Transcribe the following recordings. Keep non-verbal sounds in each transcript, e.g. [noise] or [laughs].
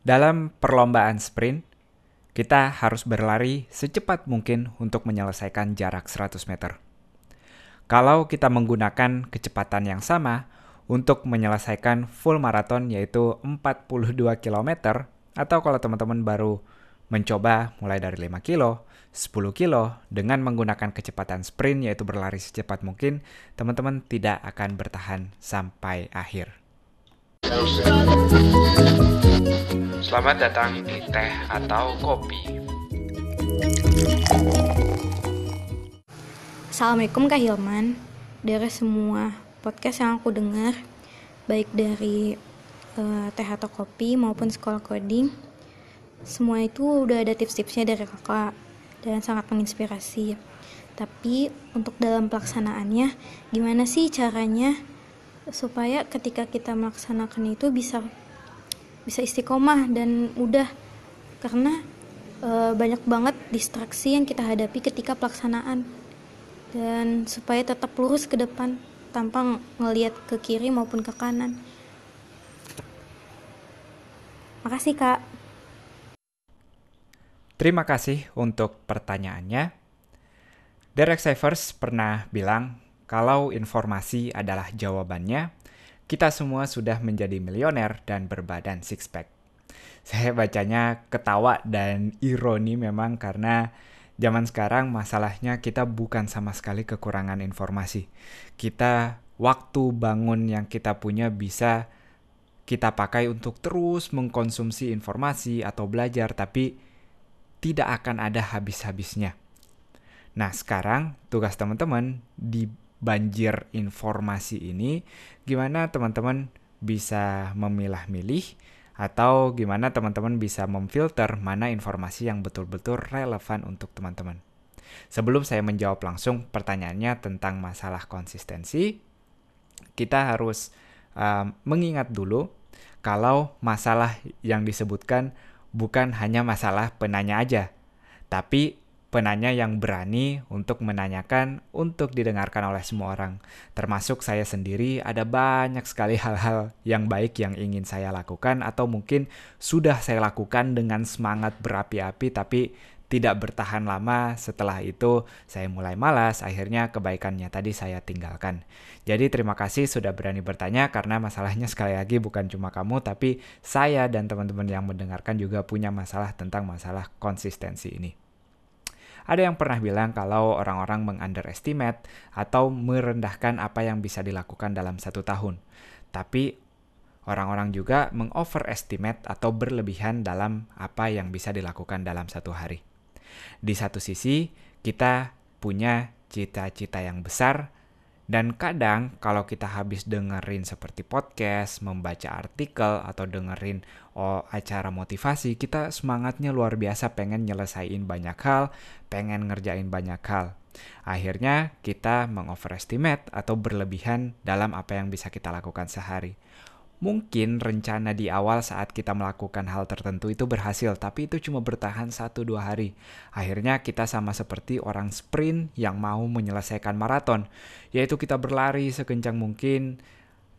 Dalam perlombaan sprint, kita harus berlari secepat mungkin untuk menyelesaikan jarak 100 meter. Kalau kita menggunakan kecepatan yang sama untuk menyelesaikan full marathon yaitu 42 km atau kalau teman-teman baru mencoba mulai dari 5 kilo, 10 kilo dengan menggunakan kecepatan sprint yaitu berlari secepat mungkin, teman-teman tidak akan bertahan sampai akhir. Selamat datang di teh atau kopi. Assalamualaikum Kak Hilman Dari semua podcast yang aku dengar Baik dari uh, teh atau kopi maupun sekolah coding Semua itu udah ada tips-tipsnya dari kakak Dan sangat menginspirasi Tapi untuk dalam pelaksanaannya Gimana sih caranya Supaya ketika kita melaksanakan itu bisa bisa istiqomah dan mudah karena e, banyak banget distraksi yang kita hadapi ketika pelaksanaan dan supaya tetap lurus ke depan tanpa ngelihat ke kiri maupun ke kanan. Makasih kak. Terima kasih untuk pertanyaannya. Derek Savers pernah bilang kalau informasi adalah jawabannya, kita semua sudah menjadi milioner dan berbadan six pack. Saya bacanya ketawa dan ironi memang karena zaman sekarang masalahnya kita bukan sama sekali kekurangan informasi. Kita waktu bangun yang kita punya bisa kita pakai untuk terus mengkonsumsi informasi atau belajar tapi tidak akan ada habis-habisnya. Nah, sekarang tugas teman-teman di banjir informasi ini, gimana teman-teman bisa memilah-milih atau gimana teman-teman bisa memfilter mana informasi yang betul-betul relevan untuk teman-teman. Sebelum saya menjawab langsung pertanyaannya tentang masalah konsistensi, kita harus um, mengingat dulu kalau masalah yang disebutkan bukan hanya masalah penanya aja, tapi penanya yang berani untuk menanyakan untuk didengarkan oleh semua orang. Termasuk saya sendiri ada banyak sekali hal-hal yang baik yang ingin saya lakukan atau mungkin sudah saya lakukan dengan semangat berapi-api tapi tidak bertahan lama setelah itu saya mulai malas akhirnya kebaikannya tadi saya tinggalkan. Jadi terima kasih sudah berani bertanya karena masalahnya [laughs] sekali lagi bukan cuma kamu tapi saya dan teman-teman yang mendengarkan juga punya masalah tentang masalah konsistensi ini. Ada yang pernah bilang kalau orang-orang mengunderestimate atau merendahkan apa yang bisa dilakukan dalam satu tahun. Tapi orang-orang juga mengoverestimate atau berlebihan dalam apa yang bisa dilakukan dalam satu hari. Di satu sisi, kita punya cita-cita yang besar, dan kadang kalau kita habis dengerin seperti podcast, membaca artikel, atau dengerin oh, acara motivasi, kita semangatnya luar biasa pengen nyelesain banyak hal, pengen ngerjain banyak hal. Akhirnya kita mengoverestimate atau berlebihan dalam apa yang bisa kita lakukan sehari. Mungkin rencana di awal saat kita melakukan hal tertentu itu berhasil, tapi itu cuma bertahan 1-2 hari. Akhirnya kita sama seperti orang sprint yang mau menyelesaikan maraton, yaitu kita berlari sekencang mungkin,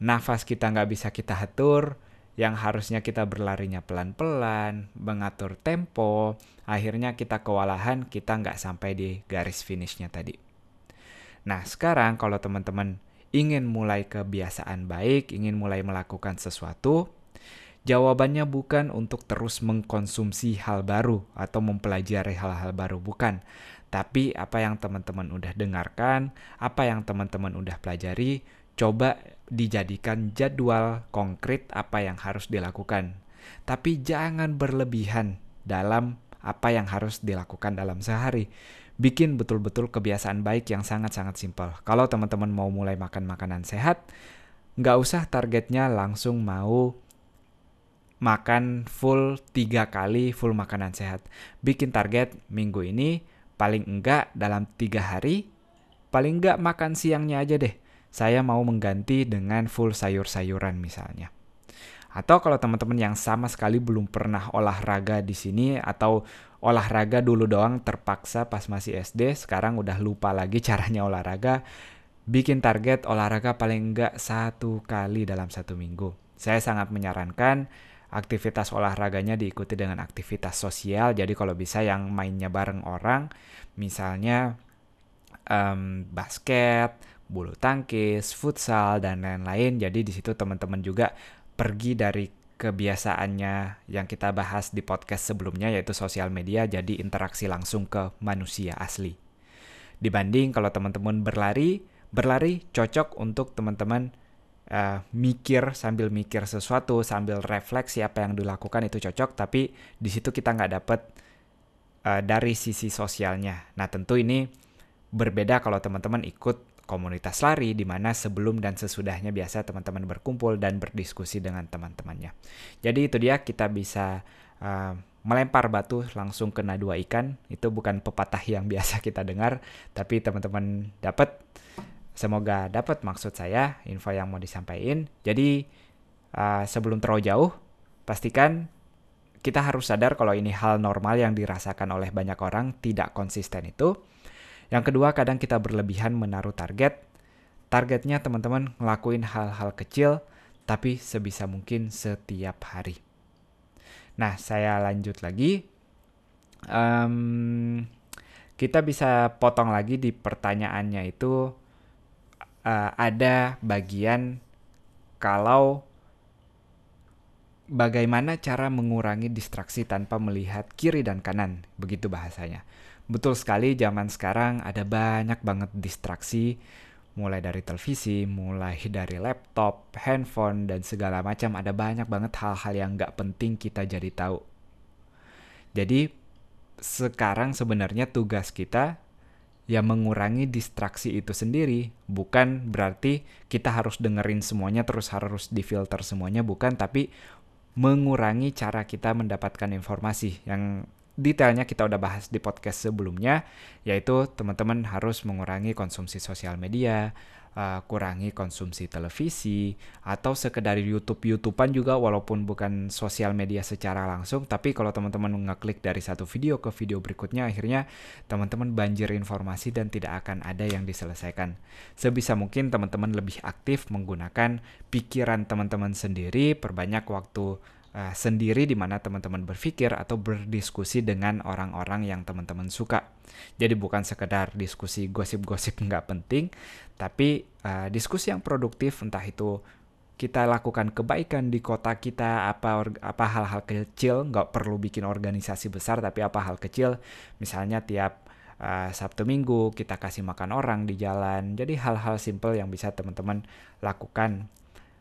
nafas kita nggak bisa kita atur, yang harusnya kita berlarinya pelan-pelan, mengatur tempo, akhirnya kita kewalahan, kita nggak sampai di garis finishnya tadi. Nah sekarang kalau teman-teman ingin mulai kebiasaan baik, ingin mulai melakukan sesuatu, jawabannya bukan untuk terus mengkonsumsi hal baru atau mempelajari hal-hal baru, bukan. Tapi apa yang teman-teman udah dengarkan, apa yang teman-teman udah pelajari, coba dijadikan jadwal konkret apa yang harus dilakukan. Tapi jangan berlebihan dalam apa yang harus dilakukan dalam sehari bikin betul-betul kebiasaan baik yang sangat-sangat simpel. Kalau teman-teman mau mulai makan makanan sehat, nggak usah targetnya langsung mau makan full tiga kali full makanan sehat. Bikin target minggu ini paling enggak dalam tiga hari, paling enggak makan siangnya aja deh. Saya mau mengganti dengan full sayur-sayuran misalnya. Atau kalau teman-teman yang sama sekali belum pernah olahraga di sini atau olahraga dulu doang terpaksa pas masih SD, sekarang udah lupa lagi [laughs] caranya olahraga, bikin target olahraga paling enggak satu kali dalam satu minggu. Saya sangat menyarankan aktivitas olahraganya diikuti dengan aktivitas sosial. Jadi kalau bisa yang mainnya bareng orang, misalnya um, basket, bulu tangkis, futsal dan lain-lain. Jadi di situ teman-teman juga pergi dari kebiasaannya yang kita bahas di podcast sebelumnya yaitu sosial media jadi interaksi langsung ke manusia asli. Dibanding kalau teman-teman berlari, berlari cocok untuk teman-teman uh, mikir sambil mikir sesuatu sambil refleksi apa yang dilakukan itu cocok tapi di situ kita nggak dapet uh, dari sisi sosialnya nah tentu ini berbeda kalau teman-teman ikut komunitas lari di mana sebelum dan sesudahnya biasa teman-teman berkumpul dan berdiskusi dengan teman-temannya jadi itu dia kita bisa uh, melempar batu langsung kena dua ikan itu bukan pepatah yang [laughs] biasa kita dengar tapi teman-teman dapat Semoga dapat maksud saya info yang mau disampaikan. Jadi uh, sebelum terlalu jauh, pastikan kita harus sadar kalau ini hal normal yang dirasakan oleh banyak orang tidak konsisten itu. Yang kedua, kadang kita berlebihan menaruh target. Targetnya teman-teman ngelakuin hal-hal kecil, tapi sebisa mungkin setiap hari. Nah, saya lanjut lagi. Um, kita bisa potong lagi di pertanyaannya itu uh, ada bagian kalau bagaimana cara mengurangi distraksi tanpa melihat kiri dan kanan, begitu bahasanya. Betul sekali zaman sekarang ada banyak banget distraksi mulai dari televisi, mulai dari laptop, handphone, dan segala macam. Ada banyak banget hal-hal yang nggak penting kita jadi tahu. Jadi sekarang sebenarnya tugas kita ya mengurangi distraksi itu sendiri bukan berarti kita harus dengerin semuanya terus harus difilter semuanya bukan tapi mengurangi cara kita mendapatkan informasi yang detailnya kita udah bahas di podcast sebelumnya yaitu teman-teman harus mengurangi konsumsi sosial media uh, kurangi konsumsi televisi atau sekedar YouTube YouTubean juga walaupun bukan sosial media secara langsung tapi kalau teman-teman ngeklik dari satu video ke video berikutnya akhirnya teman-teman banjir informasi dan tidak akan ada yang diselesaikan. Sebisa mungkin teman-teman lebih aktif menggunakan pikiran teman-teman sendiri perbanyak waktu uh, sendiri di mana teman-teman berpikir atau berdiskusi dengan orang-orang yang teman-teman suka. Jadi bukan sekedar diskusi gosip-gosip [laughs] nggak penting, tapi uh, diskusi yang produktif entah itu kita lakukan kebaikan di kota kita apa apa hal-hal kecil nggak perlu bikin organisasi besar tapi apa hal kecil. Misalnya tiap uh, Sabtu Minggu kita kasih makan orang di jalan. Jadi hal-hal simple yang bisa teman-teman lakukan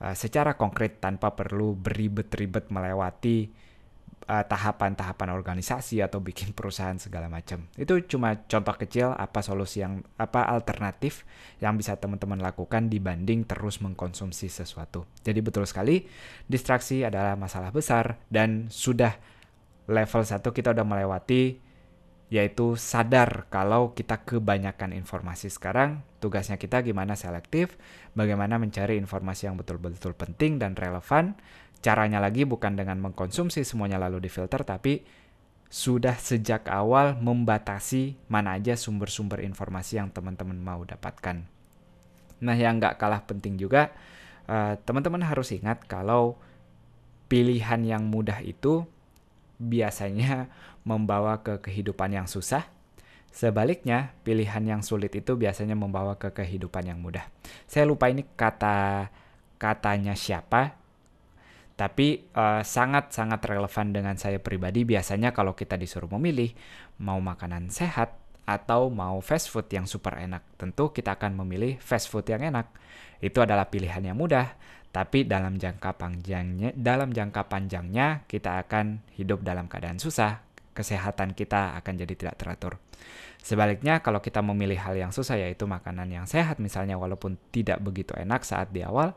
uh, secara konkret tanpa perlu beribet-ribet melewati uh, tahapan-tahapan organisasi atau bikin perusahaan segala macam. Itu cuma contoh kecil apa solusi yang apa alternatif yang bisa teman-teman lakukan dibanding terus mengkonsumsi sesuatu. Jadi betul sekali distraksi adalah masalah besar dan sudah level 1 kita udah melewati yaitu sadar kalau kita kebanyakan informasi sekarang, tugasnya kita gimana selektif, bagaimana mencari informasi yang betul-betul penting dan relevan. Caranya lagi bukan dengan mengkonsumsi semuanya lalu difilter, tapi sudah sejak awal membatasi mana aja sumber-sumber informasi yang teman-teman mau dapatkan. Nah, yang nggak kalah penting juga, eh, teman-teman harus ingat kalau pilihan yang mudah itu biasanya membawa ke kehidupan yang susah. Sebaliknya, pilihan yang sulit itu biasanya membawa ke kehidupan yang mudah. Saya lupa ini kata katanya siapa, tapi sangat eh, sangat-sangat relevan dengan saya pribadi. Biasanya kalau kita disuruh memilih mau makanan sehat atau mau fast food yang super enak, tentu kita akan memilih fast food yang enak. Itu adalah pilihan yang mudah, tapi dalam jangka panjangnya dalam jangka panjangnya kita akan hidup dalam keadaan susah kesehatan kita akan jadi tidak teratur. Sebaliknya kalau kita memilih hal yang susah yaitu makanan yang sehat misalnya walaupun tidak begitu enak saat di awal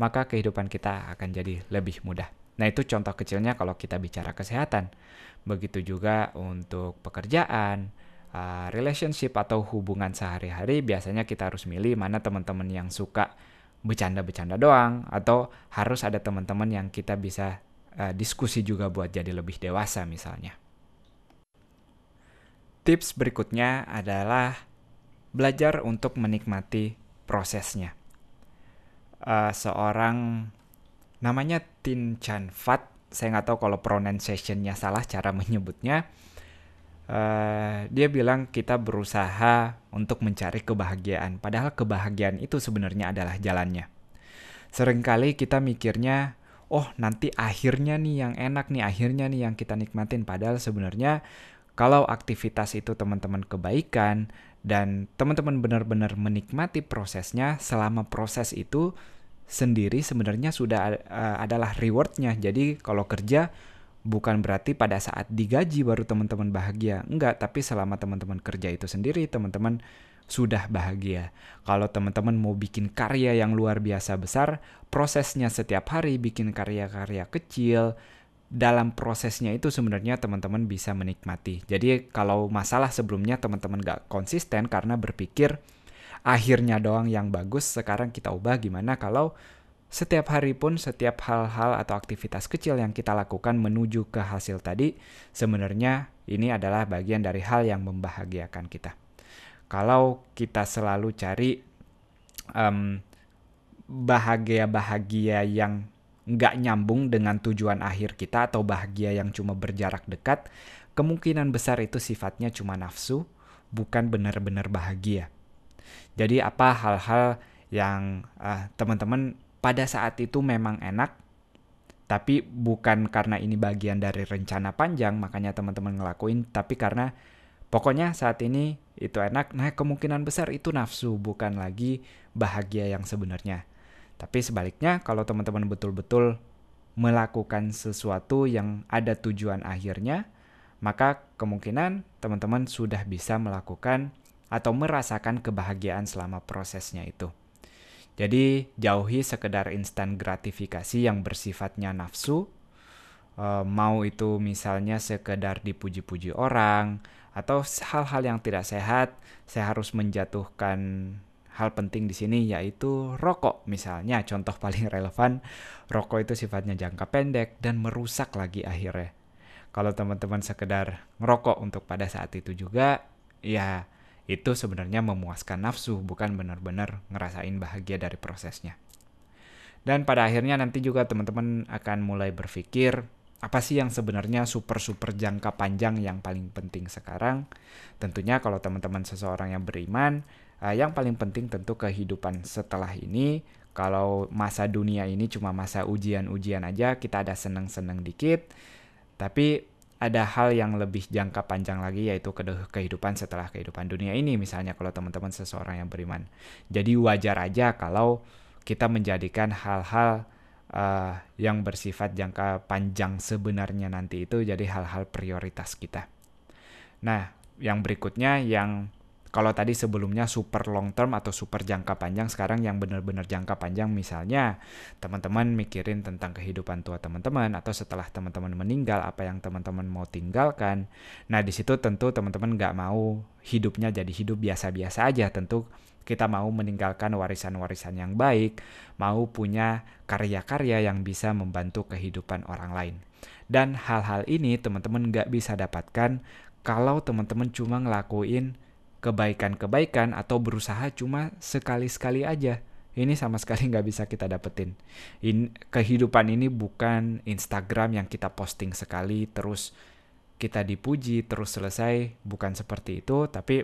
maka kehidupan kita akan jadi lebih mudah. Nah itu contoh kecilnya kalau kita bicara kesehatan. Begitu juga untuk pekerjaan uh, relationship atau hubungan sehari-hari biasanya kita harus milih mana teman-teman yang suka bercanda-bercanda doang atau harus ada teman-teman yang kita bisa uh, diskusi juga buat jadi lebih dewasa misalnya. Tips berikutnya adalah belajar untuk menikmati prosesnya. Uh, seorang namanya Tin Chan Fat saya nggak tahu kalau pronunciation-nya salah cara menyebutnya. Uh, dia bilang kita berusaha untuk mencari kebahagiaan, padahal kebahagiaan itu sebenarnya adalah jalannya. Seringkali kita mikirnya, oh nanti akhirnya nih yang enak nih, akhirnya nih yang kita nikmatin, padahal sebenarnya kalau aktivitas itu teman-teman kebaikan dan teman-teman benar-benar menikmati prosesnya, selama proses itu sendiri sebenarnya sudah uh, adalah rewardnya. Jadi kalau kerja bukan berarti pada saat digaji baru teman-teman bahagia. Enggak, tapi selama teman-teman kerja itu sendiri teman-teman sudah bahagia. Kalau teman-teman mau bikin karya yang luar biasa besar, prosesnya setiap hari bikin karya-karya kecil, dalam prosesnya itu sebenarnya teman-teman bisa menikmati. Jadi kalau masalah sebelumnya teman-teman gak konsisten karena berpikir akhirnya doang yang bagus, sekarang kita ubah gimana kalau setiap hari pun setiap hal-hal atau aktivitas kecil yang kita lakukan menuju ke hasil tadi sebenarnya ini adalah bagian dari hal yang membahagiakan kita. Kalau kita selalu cari um, bahagia-bahagia yang nggak nyambung dengan tujuan akhir kita atau bahagia yang cuma berjarak dekat, kemungkinan besar itu sifatnya cuma nafsu, bukan benar-benar bahagia. Jadi apa hal-hal yang uh, teman-teman pada saat itu memang enak, tapi bukan karena ini bagian dari rencana panjang makanya teman-teman ngelakuin, tapi karena pokoknya saat ini itu enak, nah kemungkinan besar itu nafsu bukan lagi bahagia yang sebenarnya. Tapi sebaliknya kalau teman-teman betul-betul melakukan sesuatu yang ada tujuan akhirnya, maka kemungkinan teman-teman sudah bisa melakukan atau merasakan kebahagiaan selama prosesnya itu. Jadi jauhi sekedar instan gratifikasi yang bersifatnya nafsu, e, mau itu misalnya sekedar dipuji-puji orang, atau hal-hal yang tidak sehat, saya harus menjatuhkan hal penting di sini yaitu rokok misalnya. Contoh [laughs] paling relevan rokok itu sifatnya jangka pendek dan merusak lagi akhirnya. Kalau teman-teman sekedar ngerokok untuk pada saat itu juga ya itu sebenarnya memuaskan nafsu, bukan benar-benar ngerasain bahagia dari prosesnya. Dan pada akhirnya nanti juga teman-teman akan mulai berpikir, apa sih yang sebenarnya super-super jangka panjang yang paling penting sekarang? Tentunya kalau teman-teman seseorang yang beriman, uh, yang paling penting tentu kehidupan setelah ini. Kalau masa dunia ini cuma masa ujian-ujian aja, kita ada seneng-seneng dikit. Tapi ada hal yang lebih jangka panjang lagi yaitu kehidupan setelah kehidupan dunia ini misalnya kalau teman-teman seseorang yang beriman. Jadi wajar aja kalau kita menjadikan hal-hal uh, yang bersifat jangka panjang sebenarnya nanti itu jadi hal-hal prioritas kita. Nah, yang berikutnya yang kalau tadi sebelumnya super long term atau super jangka panjang, sekarang yang benar-benar jangka panjang misalnya teman-teman mikirin tentang kehidupan tua teman-teman atau setelah teman-teman meninggal apa yang teman-teman mau tinggalkan. Nah di situ tentu teman-teman nggak mau hidupnya jadi hidup biasa-biasa aja. Tentu kita mau meninggalkan warisan-warisan yang baik, mau punya karya-karya yang bisa membantu kehidupan orang lain. Dan hal-hal ini teman-teman nggak bisa dapatkan kalau teman-teman cuma ngelakuin kebaikan-kebaikan atau berusaha cuma sekali-sekali aja. Ini sama sekali [laughs] nggak bisa kita dapetin. In, kehidupan ini bukan Instagram yang kita posting sekali terus kita dipuji terus selesai, bukan seperti itu, tapi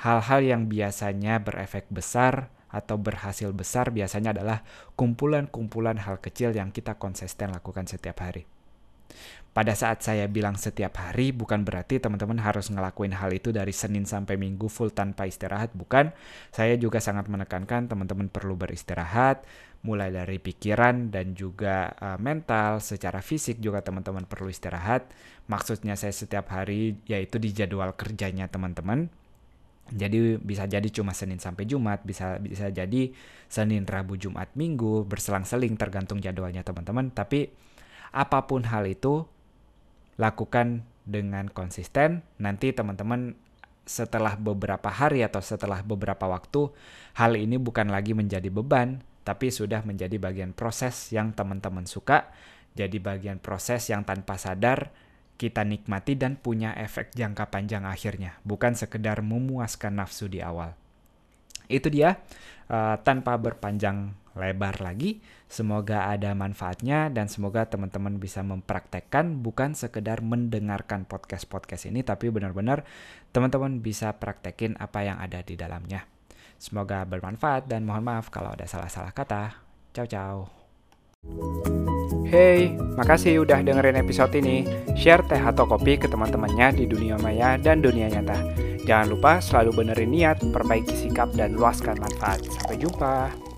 hal-hal yang biasanya berefek besar atau berhasil besar biasanya adalah kumpulan-kumpulan hal kecil yang kita konsisten lakukan setiap hari. Pada saat saya bilang setiap hari, bukan berarti teman-teman harus ngelakuin hal itu dari Senin sampai Minggu full tanpa istirahat, bukan. Saya juga sangat menekankan teman-teman perlu beristirahat, mulai dari pikiran dan juga uh, mental, secara fisik juga teman-teman perlu istirahat. Maksudnya saya setiap hari yaitu di jadwal kerjanya teman-teman. Jadi bisa jadi cuma Senin sampai Jumat, bisa bisa jadi Senin, Rabu, Jumat, Minggu, berselang-seling tergantung jadwalnya teman-teman. Tapi apa pun hal itu lakukan dengan konsisten. Nanti teman-teman setelah beberapa hari atau setelah beberapa waktu, hal ini bukan lagi menjadi beban, tapi sudah menjadi bagian proses yang teman-teman suka, jadi bagian proses yang tanpa sadar kita nikmati dan punya efek jangka panjang akhirnya, bukan sekedar memuaskan nafsu di awal. Itu dia, uh, tanpa berpanjang lebar lagi. Semoga ada manfaatnya dan semoga teman-teman bisa mempraktekkan bukan sekedar mendengarkan podcast-podcast ini tapi benar-benar teman-teman bisa praktekin apa yang ada di dalamnya. Semoga bermanfaat dan mohon maaf kalau ada salah-salah kata. Ciao ciao. Hey, makasih udah dengerin episode ini. Share teh atau kopi ke teman-temannya di dunia maya dan dunia nyata. Jangan lupa selalu benerin niat, perbaiki sikap, dan luaskan manfaat. Sampai jumpa.